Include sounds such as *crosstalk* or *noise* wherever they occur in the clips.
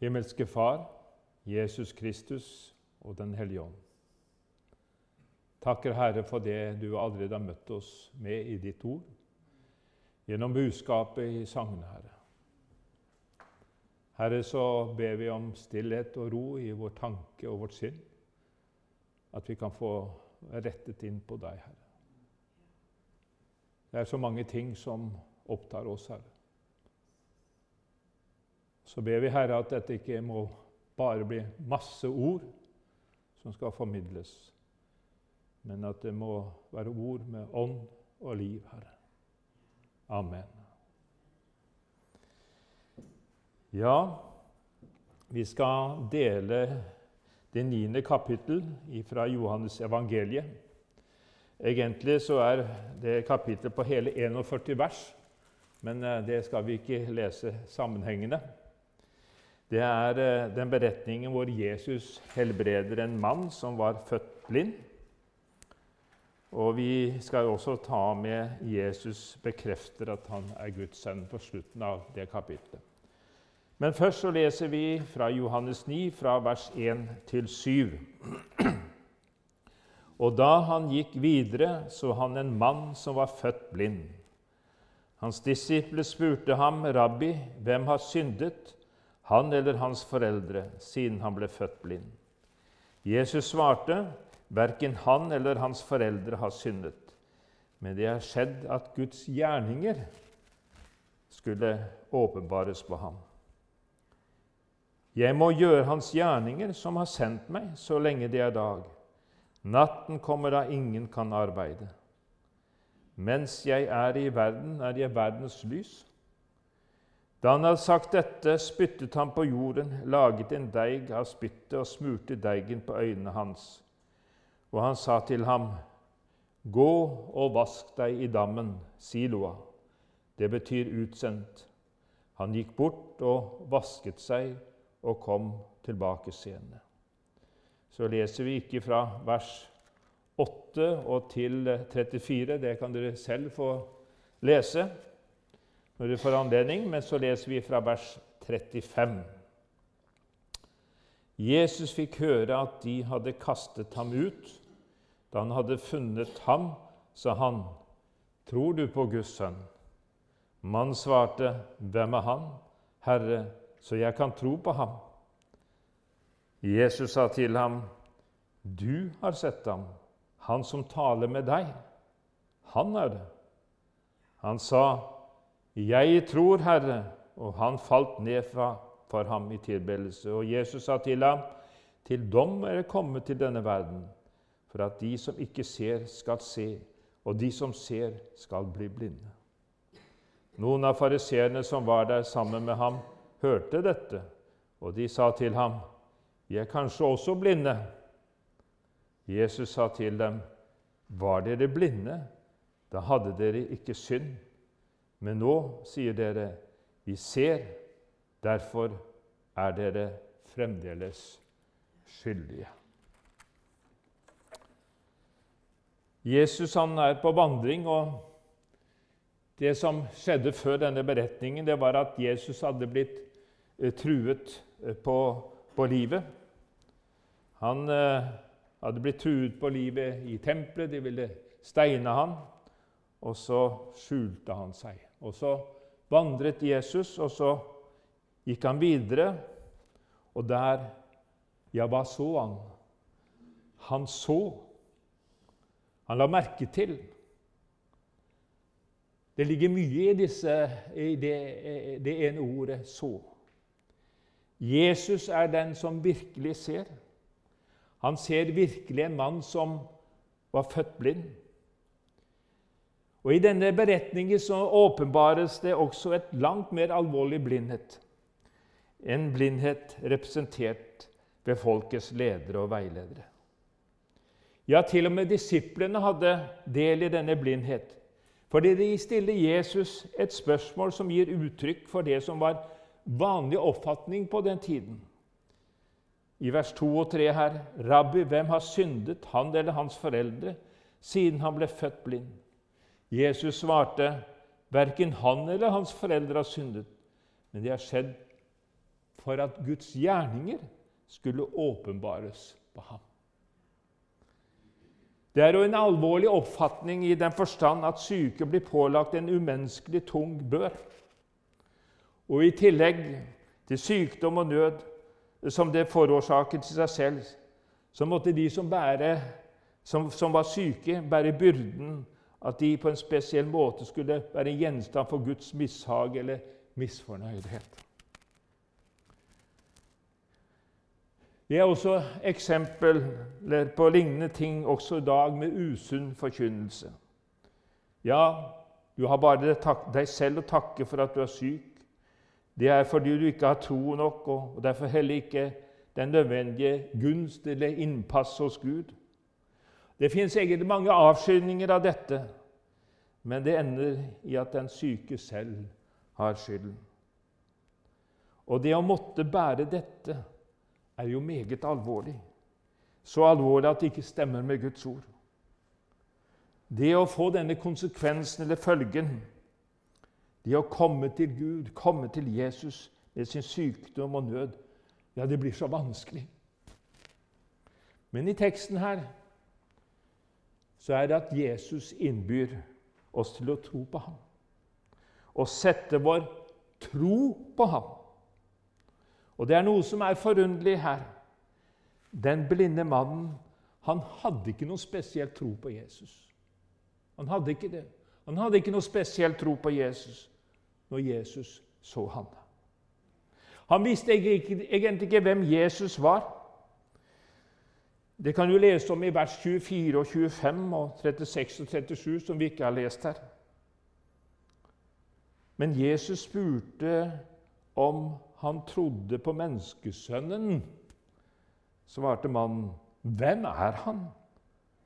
Himmelske Far, Jesus Kristus og Den hellige ånd. Takker, Herre, for det du allerede har møtt oss med i ditt ord, gjennom budskapet i sangene, Herre. Herre, så ber vi om stillhet og ro i vår tanke og vårt sinn, at vi kan få rettet inn på deg, Herre. Det er så mange ting som opptar oss, Herre. Så ber vi, Herre, at dette ikke må bare bli masse ord som skal formidles, men at det må være ord med ånd og liv, Herre. Amen. Ja, vi skal dele det niende kapittel fra Johannes evangeliet. Egentlig så er det kapittel på hele 41 vers, men eh, det skal vi ikke lese sammenhengende. Det er eh, den beretningen hvor Jesus helbreder en mann som var født blind. Og vi skal også ta med Jesus bekrefter at han er Guds sønn på slutten av det kapitlet. Men først så leser vi fra Johannes 9, fra vers 1 til 7. *clears throat* Og da han gikk videre, så han en mann som var født blind. Hans disipler spurte ham, 'Rabbi, hvem har syndet?' Han eller hans foreldre, siden han ble født blind. Jesus svarte, verken han eller hans foreldre har syndet, men det har skjedd at Guds gjerninger skulle åpenbares på ham. Jeg må gjøre hans gjerninger, som har sendt meg, så lenge det er dag. Natten kommer da ingen kan arbeide. Mens jeg er i verden, er jeg verdens lys. Da han hadde sagt dette, spyttet han på jorden, laget en deig av spyttet og smurte deigen på øynene hans. Og han sa til ham, Gå og vask deg i dammen, Siloa. Det betyr utsendt. Han gikk bort og vasket seg og kom tilbake senere. Så leser vi ikke fra vers 8 og til 34. Det kan dere selv få lese når du får anledning, men så leser vi fra vers 35. Jesus fikk høre at de hadde kastet ham ut. Da han hadde funnet ham, sa han, 'Tror du på Guds sønn?' Mannen svarte, 'Hvem er han, Herre, så jeg kan tro på ham?' Jesus sa til ham, 'Du har sett ham, han som taler med deg. Han er det.' Han sa, 'Jeg tror, Herre', og han falt ned for ham i tilbedelse. Og Jesus sa til ham, 'Til dom er det kommet til denne verden, for at de som ikke ser, skal se, og de som ser, skal bli blinde.' Noen av fariseerne som var der sammen med ham, hørte dette, og de sa til ham, 'Vi er kanskje også blinde.' Jesus sa til dem, 'Var dere blinde, da hadde dere ikke synd.' Men nå sier dere, 'Vi ser, derfor er dere fremdeles skyldige'. Jesus han er på vandring, og det som skjedde før denne beretningen, det var at Jesus hadde blitt eh, truet eh, på, på livet. Han eh, hadde blitt truet på livet i tempelet. De ville steine han, og så skjulte han seg. Og så vandret Jesus, og så gikk han videre, og der Ja, hva så han? Han så. Han la merke til. Det ligger mye i, disse, i det, det ene ordet 'så'. Jesus er den som virkelig ser. Han ser virkelig en mann som var født blind. Og I denne beretningen så åpenbares det også et langt mer alvorlig blindhet. En blindhet representert ved folkets ledere og veiledere. Ja, til og med disiplene hadde del i denne blindhet. Fordi de stiller Jesus et spørsmål som gir uttrykk for det som var vanlig oppfatning på den tiden. I vers 2 og 3 her.: Rabbi, hvem har syndet, han eller hans foreldre, siden han ble født blind? Jesus svarte, 'Verken han eller hans foreldre har syndet, men det har skjedd for at Guds gjerninger skulle åpenbares på ham. Det er jo en alvorlig oppfatning i den forstand at syke blir pålagt en umenneskelig tung bør. Og i tillegg til sykdom og nød som det forårsaket til seg selv, så måtte de som, bære, som, som var syke, bære byrden at de på en spesiell måte skulle være gjenstand for Guds mishag eller misfornøydhet. Det er også eksempler på lignende ting også i dag med usunn forkynnelse. Ja, du har bare deg selv å takke for at du er syk. Det er fordi du ikke har tro nok, og derfor heller ikke den nødvendige gunst eller innpass hos Gud. Det fins egentlig mange avskyldninger av dette, men det ender i at den syke selv har skylden. Og det å måtte bære dette er jo meget alvorlig. Så alvorlig at det ikke stemmer med Guds ord. Det å få denne konsekvensen eller følgen, det å komme til Gud, komme til Jesus med sin sykdom og nød, ja, det blir så vanskelig. Men i teksten her så er det at Jesus innbyr oss til å tro på ham. Og sette vår tro på ham. Og det er noe som er forunderlig her. Den blinde mannen han hadde ikke noe spesiell tro på Jesus. Han hadde ikke det. Han hadde ikke noe spesiell tro på Jesus når Jesus så ham. Han visste egentlig ikke hvem Jesus var. Det kan du lese om i vers 24 og 25 og 36 og 37, som vi ikke har lest her. Men Jesus spurte om han trodde på menneskesønnen. Svarte mannen, 'Hvem er han?'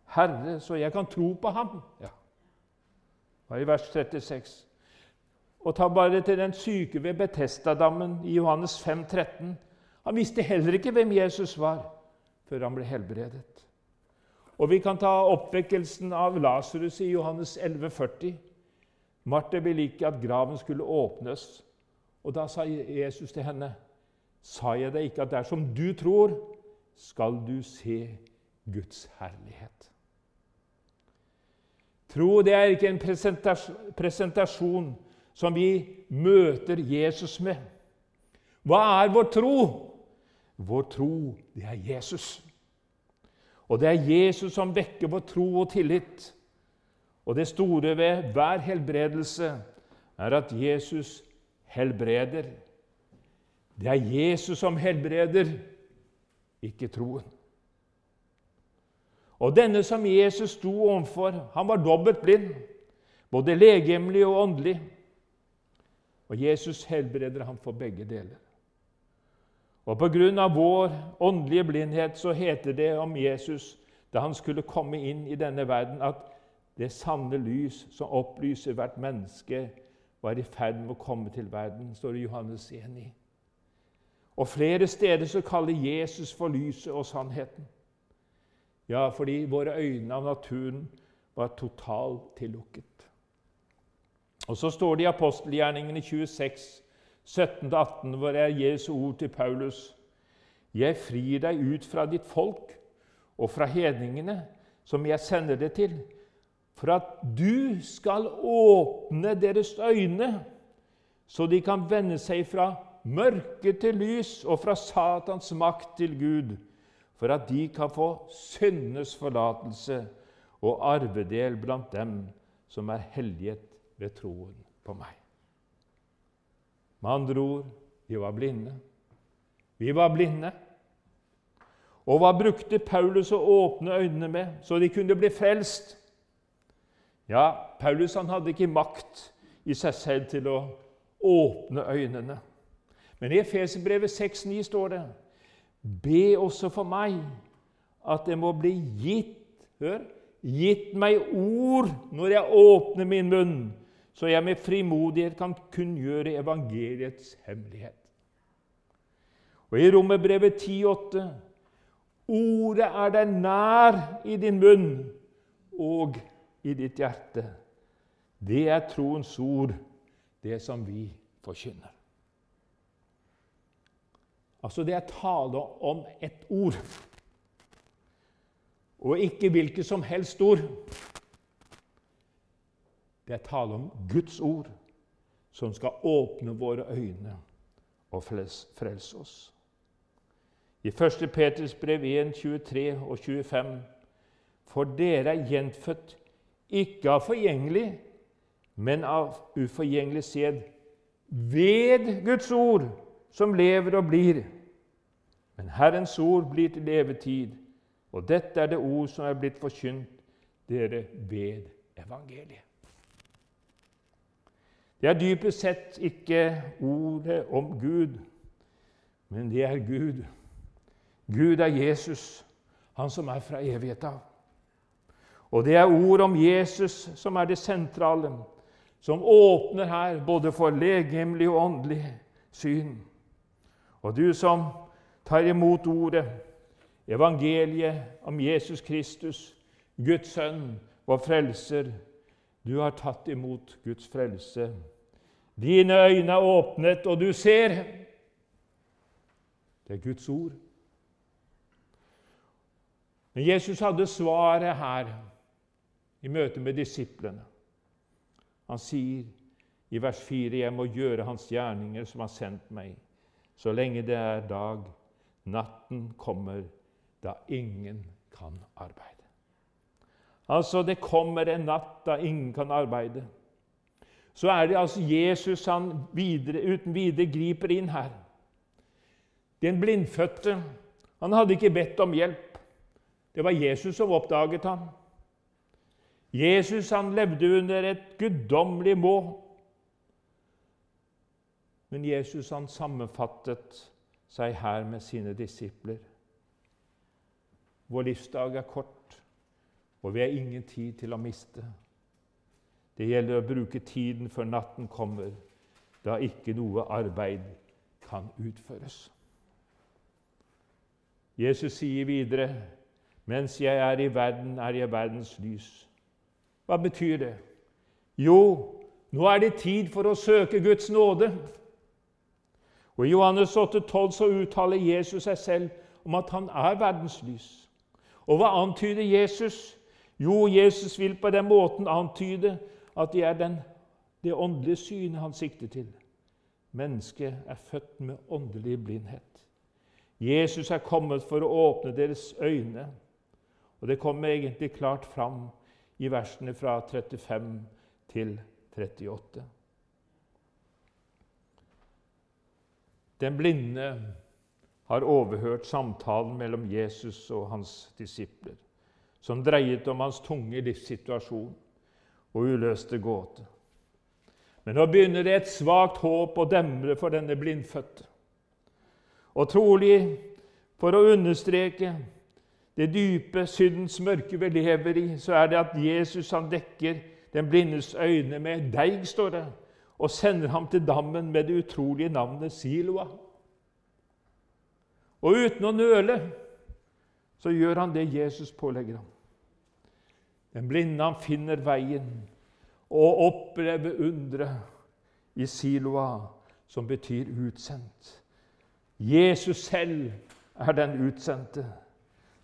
'Herre, så jeg kan tro på ham.' Ja. Det var i vers 36. Og ta bare til den syke ved Betestadammen i Johannes 5, 13. Han visste heller ikke hvem Jesus var før han ble helbredet. Og vi kan ta oppvekkelsen av Lasarus i Johannes 11, 40. Martha ville ikke at graven skulle åpnes. Og da sa Jesus til henne, 'Sa jeg deg ikke at dersom du tror, skal du se Guds herlighet?' Tro det er ikke en presentasjon som vi møter Jesus med. Hva er vår tro? Vår tro, det er Jesus. Og det er Jesus som vekker vår tro og tillit. Og det store ved hver helbredelse er at Jesus helbreder. Det er Jesus som helbreder, ikke troen. Og denne som Jesus sto overfor, han var dobbelt blind, både legemlig og åndelig. Og Jesus helbreder ham for begge deler. Og Pga. vår åndelige blindhet så heter det om Jesus da han skulle komme inn i denne verden, at det sanne lys som opplyser hvert menneske, var i ferd med å komme til verden, står det i Johannes 1 i. Og flere steder så kaller Jesus for lyset og sannheten. Ja, fordi våre øyne av naturen var totalt tillukket. Og så står det i apostelgjerningene 26, 17-18, hvor er Jesu ord til Paulus.: Jeg frir deg ut fra ditt folk og fra hedningene, som jeg sender det til, for at du skal åpne deres øyne, så de kan vende seg fra mørke til lys og fra Satans makt til Gud, for at de kan få syndenes forlatelse og arvedel blant dem som er helliget ved troen på meg. Med andre ord vi var blinde. Vi var blinde. Og hva brukte Paulus å åpne øynene med, så de kunne bli frelst? Ja, Paulus han hadde ikke makt i seg selv til å åpne øynene. Men i Efeserbrevet 6,9 står det Be også for meg at det må bli gitt hør, gitt meg ord når jeg åpner min munn, så jeg med frimodighet kan kunngjøre evangeliets hemmelighet. Og i Romerbrevet 10,8.: Ordet er deg nær i din munn og i ditt hjerte. Det er troens ord, det som vi forkynner. Altså, det er tale om et ord. Og ikke hvilket som helst ord. Det er tale om Guds ord, som skal åpne våre øyne og frelse oss. I 1. Peters brev 1, 23 og 25.: For dere er gjenfødt ikke av forgjengelig, men av uforgjengelig sæd, ved Guds ord, som lever og blir. Men Herrens ord blir til levetid, og dette er det ord som er blitt forkynt dere ved evangeliet. Det er dypest sett ikke ordet om Gud, men det er Gud. Gud er Jesus, han som er fra evighet av. Og det er ord om Jesus som er det sentrale, som åpner her både for legemlig og åndelig syn. Og du som tar imot ordet, evangeliet om Jesus Kristus, Guds sønn, vår frelser, du har tatt imot Guds frelse. Dine øyne er åpnet, og du ser. Det er Guds ord. Men Jesus hadde svaret her i møte med disiplene. Han sier i vers 4.: Jeg må gjøre Hans gjerninger som har sendt meg, så lenge det er dag. Natten kommer da ingen kan arbeide. Altså, det kommer en natt da ingen kan arbeide. Så er det altså Jesus han videre, uten videre griper inn her. Den blindfødte han hadde ikke bedt om hjelp. Det var Jesus som oppdaget ham. Jesus han levde under et guddommelig må. Men Jesus han sammenfattet seg her med sine disipler. Vår livsdag er kort, og vi har ingen tid til å miste. Det gjelder å bruke tiden før natten kommer, da ikke noe arbeid kan utføres. Jesus sier videre mens jeg er i verden, er jeg verdens lys. Hva betyr det? Jo, nå er det tid for å søke Guds nåde. Og I Johannes 8, 12 så uttaler Jesus seg selv om at han er verdens lys. Og hva antyder Jesus? Jo, Jesus vil på den måten antyde at de er den, det åndelige synet han sikter til. Mennesket er født med åndelig blindhet. Jesus er kommet for å åpne deres øyne og det kommer egentlig klart fram i versene fra 35 til 38. Den blinde har overhørt samtalen mellom Jesus og hans disipler, som dreiet om hans tunge livssituasjon og uløste gåte. Men nå begynner det et svakt håp å demre for denne blindfødte. Og trolig for å understreke det dype syndens mørke vi lever i, så er det at Jesus han dekker den blindes øyne med deig, står det, og sender ham til dammen med det utrolige navnet Siloa. Og uten å nøle så gjør han det Jesus pålegger ham. Den blinde han finner veien og opplever underet i Siloa, som betyr utsendt. Jesus selv er den utsendte.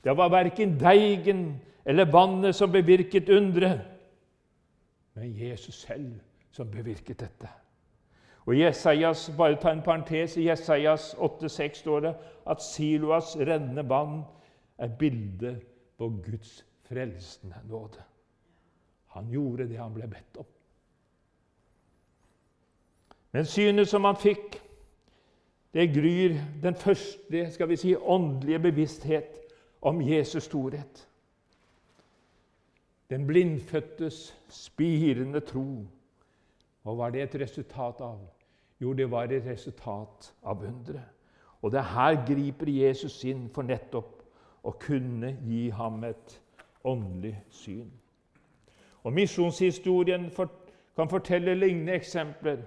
Det var verken deigen eller vannet som bevirket underet, men Jesus selv som bevirket dette. Og Jesajas, bare ta en parentes, i Jesajas 8,6 står det at Siloas rennende vann er bildet på Guds frelsende nåde. Han gjorde det han ble bedt om. Men synet som han fikk, det gryr den første skal vi si, åndelige bevissthet om Jesus storhet. Den blindfødtes spirende tro. Hva var det et resultat av? Jo, det var et resultat av underet. Og det her griper Jesus inn for nettopp å kunne gi ham et åndelig syn. Og Misjonshistorien kan fortelle lignende eksempler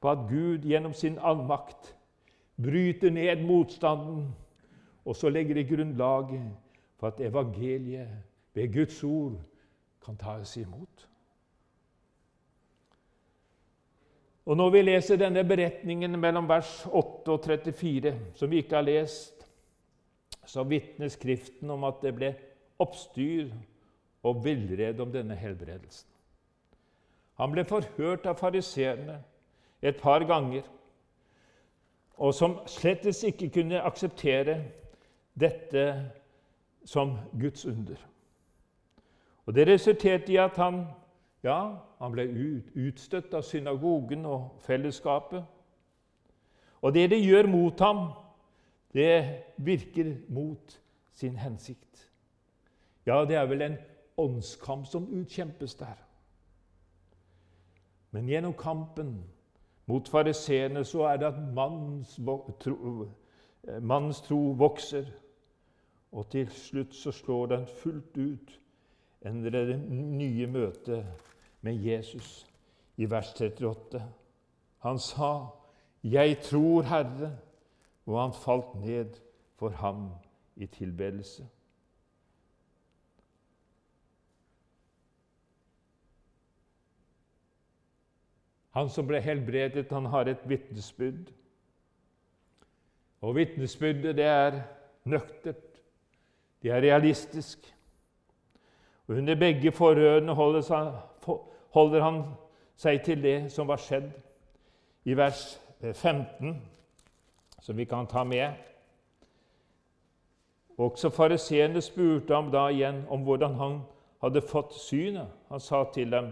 på at Gud gjennom sin allmakt bryter ned motstanden og så legger det grunnlaget for at evangeliet ved Guds ord kan tas imot. Og Når vi leser denne beretningen mellom vers 8 og 34, som vi ikke har lest, så vitner Skriften om at det ble oppstyr og villrede om denne helbredelsen. Han ble forhørt av fariseerne et par ganger, og som slettes ikke kunne akseptere dette som Guds under. Og Det resulterte i at han ja, han ble utstøtt av synagogen og fellesskapet. Og det de gjør mot ham, det virker mot sin hensikt. Ja, det er vel en åndskamp som utkjempes der. Men gjennom kampen mot fariseerne så er det at mannens tro, mannens tro vokser. Og til slutt så slår den fullt ut under det nye møtet med Jesus i vers 38. Han sa, 'Jeg tror, Herre', og han falt ned for ham i tilbedelse. Han som ble helbredet, han har et vitnesbyrd. Og vitnesbyrdet, det er nøktert. Det er realistisk. Og Under begge forhørene holder, han seg til det som var skjedd i vers 15, som vi kan ta med. Også fariseerne spurte ham da igjen om hvordan han hadde fått synet. Han sa til dem,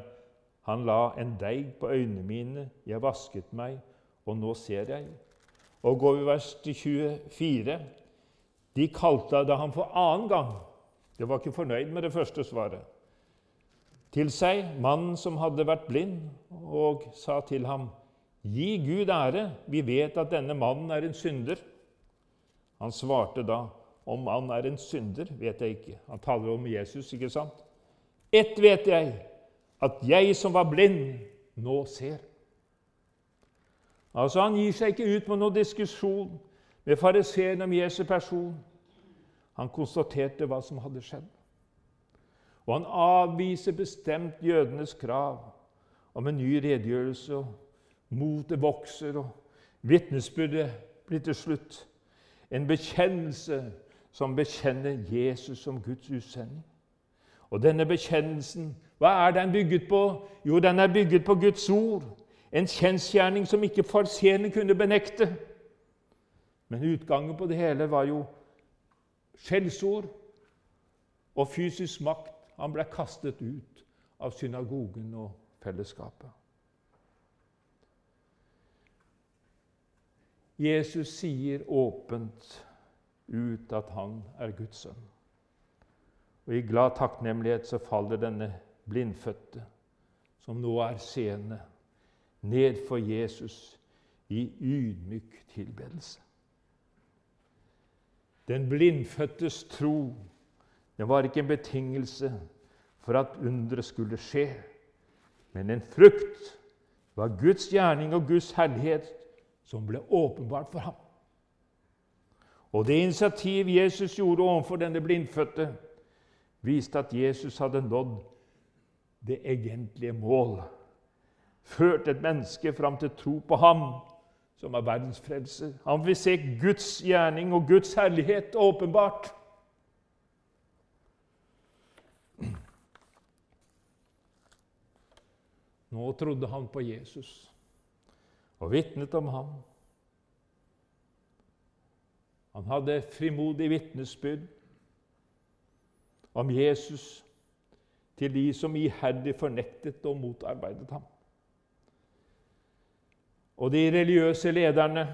'Han la en deig på øynene mine, jeg vasket meg, og nå ser jeg.' Og går vi vers 24. De kalte da han for annen gang det var ikke fornøyd med det første svaret. Til seg mannen som hadde vært blind, og sa til ham, Gi Gud ære, vi vet at denne mannen er en synder. Han svarte da, om han er en synder, vet jeg ikke. Han taler om Jesus, ikke sant? Ett vet jeg, at jeg som var blind, nå ser. Altså, Han gir seg ikke ut på noen diskusjon med fariseeren om Jesu person. Han konstaterte hva som hadde skjedd. Og han avviser bestemt jødenes krav om en ny redegjørelse. og Motet vokser, og vitnesbyrdet blir til slutt en bekjennelse som bekjenner Jesus som Guds utsending. Og denne bekjennelsen, hva er den bygget på? Jo, den er bygget på Guds ord. En kjensgjerning som ikke farserende kunne benekte. Men utgangen på det hele var jo skjellsord og fysisk makt. Han ble kastet ut av synagogen og fellesskapet. Jesus sier åpent ut at han er Guds sønn. Og I glad takknemlighet så faller denne blindfødte, som nå er seende, ned for Jesus i ydmyk tilbedelse. Den blindfødtes tro det var ikke en betingelse for at underet skulle skje, men en frukt var Guds gjerning og Guds herlighet som ble åpenbart for ham. Og det initiativ Jesus gjorde overfor denne blindfødte, viste at Jesus hadde nådd det egentlige mål. Ført et menneske fram til tro på ham som er verdens frelser. Han vil se Guds gjerning og Guds herlighet åpenbart. Nå trodde han på Jesus og vitnet om ham. Han hadde frimodig vitnesbyrd om Jesus til de som iherdig fornektet og motarbeidet ham. Og de religiøse lederne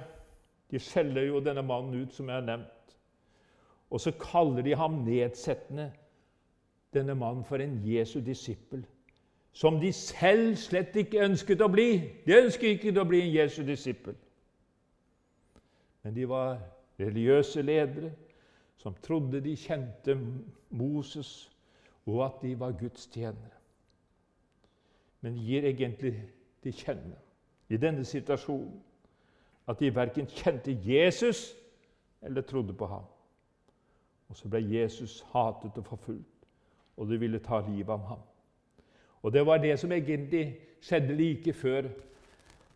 de skjeller jo denne mannen ut, som jeg har nevnt. Og så kaller de ham nedsettende, denne mannen, for en Jesu disippel. Som de selv slett ikke ønsket å bli. De ønsket ikke å bli en Jesu disippel. Men de var religiøse ledere som trodde de kjente Moses, og at de var Guds tjenere. Men gir egentlig til kjenne i denne situasjonen at de verken kjente Jesus eller trodde på ham. Og så ble Jesus hatet og forfulgt, og de ville ta livet av ham. Og Det var det som egentlig skjedde like før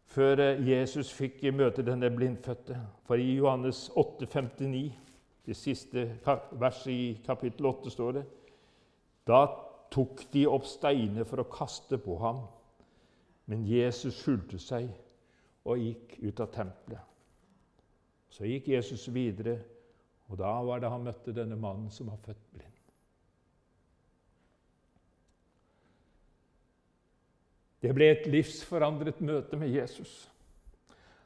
før eh, Jesus fikk møte denne blindfødte. For i Johannes 8, 59, det siste verset i kapittel 8, står det Da tok de opp steiner for å kaste på ham. Men Jesus skjulte seg og gikk ut av tempelet. Så gikk Jesus videre, og da var det han møtte denne mannen som var født blind. Det ble et livsforandret møte med Jesus.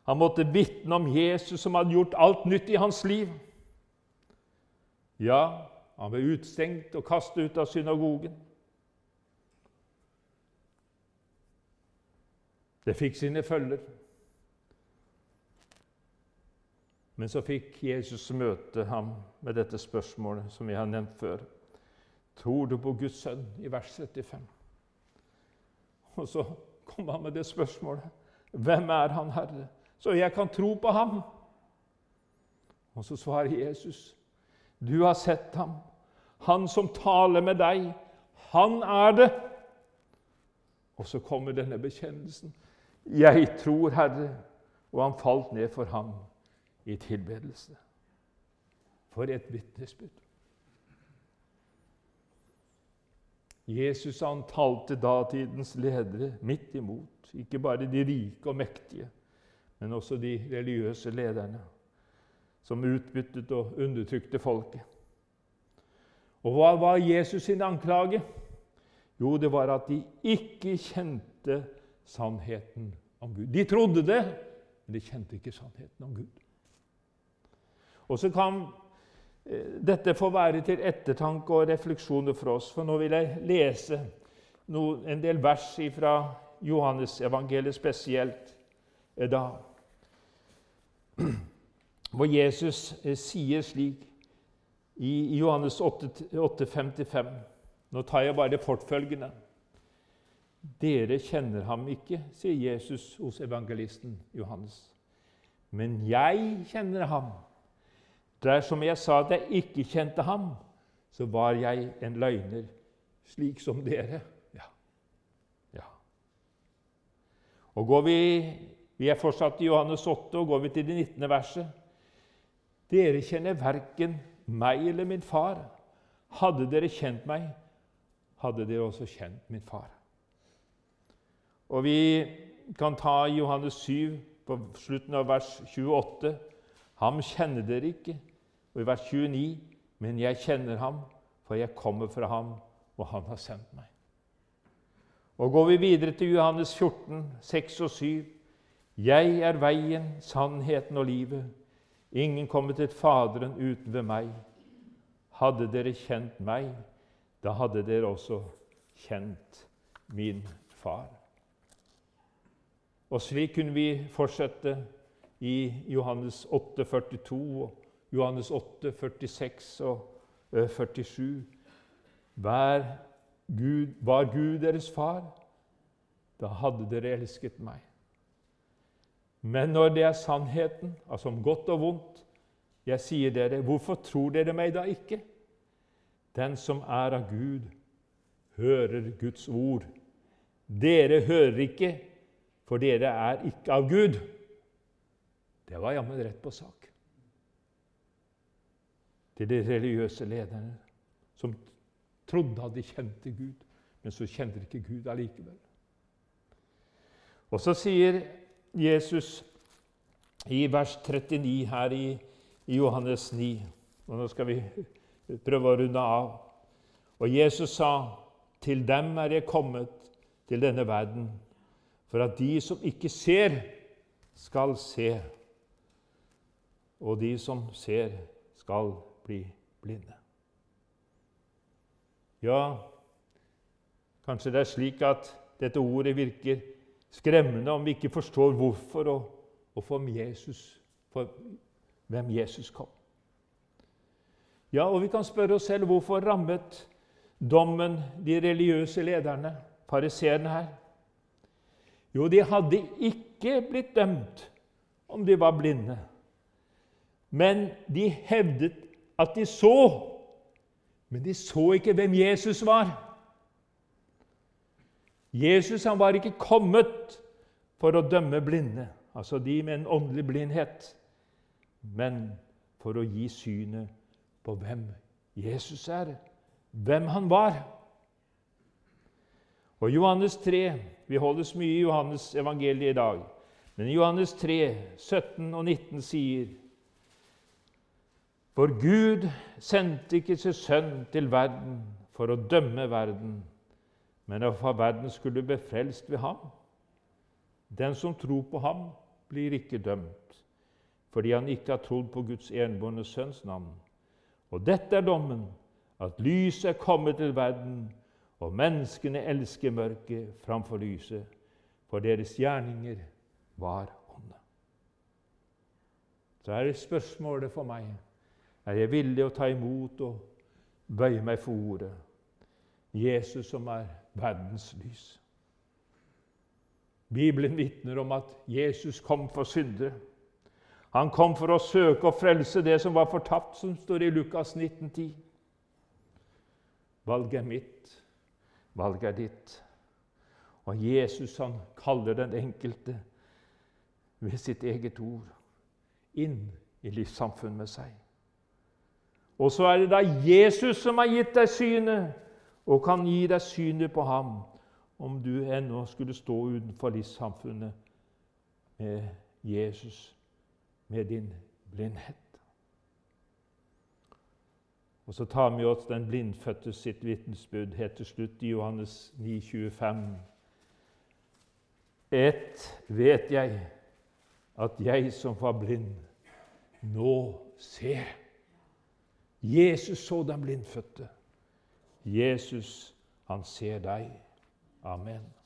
Han måtte vitne om Jesus som hadde gjort alt nytt i hans liv. Ja, han ble utstengt og kastet ut av synagogen. Det fikk sine følger. Men så fikk Jesus møte ham med dette spørsmålet som vi har nevnt før. Tror du på Guds sønn? i vers 35. Og så kom han med det spørsmålet. Hvem er han, Herre, så jeg kan tro på ham? Og så svarer Jesus, du har sett ham, han som taler med deg, han er det. Og så kommer denne bekjennelsen. Jeg tror, Herre. Og han falt ned for ham i tilbedelse. For et vitnesbyrd. Jesus han talte datidens ledere midt imot. Ikke bare de rike og mektige, men også de religiøse lederne som utbyttet og undertrykte folket. Og hva var Jesus sin anklage? Jo, det var at de ikke kjente sannheten om Gud. De trodde det, men de kjente ikke sannheten om Gud. Og så kan eh, dette få være til ettertanke og refleksjoner for oss. For nå vil jeg lese en del vers fra Johannesevangeliet spesielt eh, da. *clears throat* Hvor Jesus eh, sier slik i Johannes 8, 8 55 Nå tar jeg bare fortfølgende. Dere kjenner ham ikke, sier Jesus hos evangelisten Johannes. Men jeg kjenner ham. Dersom jeg sa at jeg ikke kjente ham, så var jeg en løgner, slik som dere. Ja. ja. Og går vi, vi er fortsatt i Johannes 8, og går vi til det 19. verset. Dere kjenner verken meg eller min far. Hadde dere kjent meg, hadde dere også kjent min far. Og vi kan ta Johannes 7 på slutten av vers 28. Ham kjenner dere ikke. Og i vers 29.: Men jeg kjenner ham, for jeg kommer fra ham, og han har sendt meg. Og går vi videre til Johannes 14, 6 og 7.: Jeg er veien, sannheten og livet. Ingen kommer til Faderen uten ved meg. Hadde dere kjent meg, da hadde dere også kjent min far. Og slik kunne vi fortsette i Johannes 8, 42 og Johannes 8, 46 og 47. Vær Gud, var Gud deres far, da hadde dere elsket meg. Men når det er sannheten, altså om godt og vondt, jeg sier dere, hvorfor tror dere meg da ikke? Den som er av Gud, hører Guds ord. Dere hører ikke for dere er ikke av Gud. Det var jammen rett på sak. Til de religiøse lederne som trodde at de kjente Gud, men så kjente de ikke Gud allikevel. Og så sier Jesus i vers 39 her i, Johannes 9 og Nå skal vi prøve å runde av. Og Jesus sa, 'Til dem er jeg kommet, til denne verden.' for at de som ikke ser, skal se, og de som ser, skal bli blinde. Ja, kanskje det er slik at dette ordet virker skremmende om vi ikke forstår hvorfor og, og for, Jesus, for hvem Jesus kom. Ja, og vi kan spørre oss selv hvorfor rammet dommen de religiøse lederne, fariseerne her? Jo, de hadde ikke blitt dømt om de var blinde. Men de hevdet at de så, men de så ikke hvem Jesus var. Jesus han var ikke kommet for å dømme blinde, altså de med en åndelig blindhet, men for å gi synet på hvem Jesus er, hvem han var. Og Johannes 3 Vi holdes mye i Johannes evangeliet i dag. Men Johannes 3, 17 og 19 sier For Gud sendte ikke sin sønn til verden for å dømme verden, men for verden skulle bli frelst ved ham. Den som tror på ham, blir ikke dømt, fordi han ikke har trodd på Guds enbårne sønns navn. Og dette er dommen, at lyset er kommet til verden, og menneskene elsker mørket framfor lyset, for deres gjerninger var onde. Så er det spørsmålet for meg er jeg villig å ta imot og bøye meg for ordet. Jesus som er verdens lys. Bibelen vitner om at Jesus kom for syndere. Han kom for å søke og frelse det som var fortapt, som står i Lukas 1910. Valget er mitt, valget er ditt. Og Jesus han kaller den enkelte ved sitt eget ord inn i livssamfunn med seg. Og så er det da Jesus som har gitt deg synet, og kan gi deg synet på ham, om du ennå skulle stå utenfor livssamfunnet med Jesus, med din blindhet. Og så tar vi oss den blindfødte sitt vitnesbyrd helt til slutt i Johannes 9, 25. Ett vet jeg, at jeg som var blind, nå ser. Jesus så den blindfødte. Jesus, han ser deg. Amen.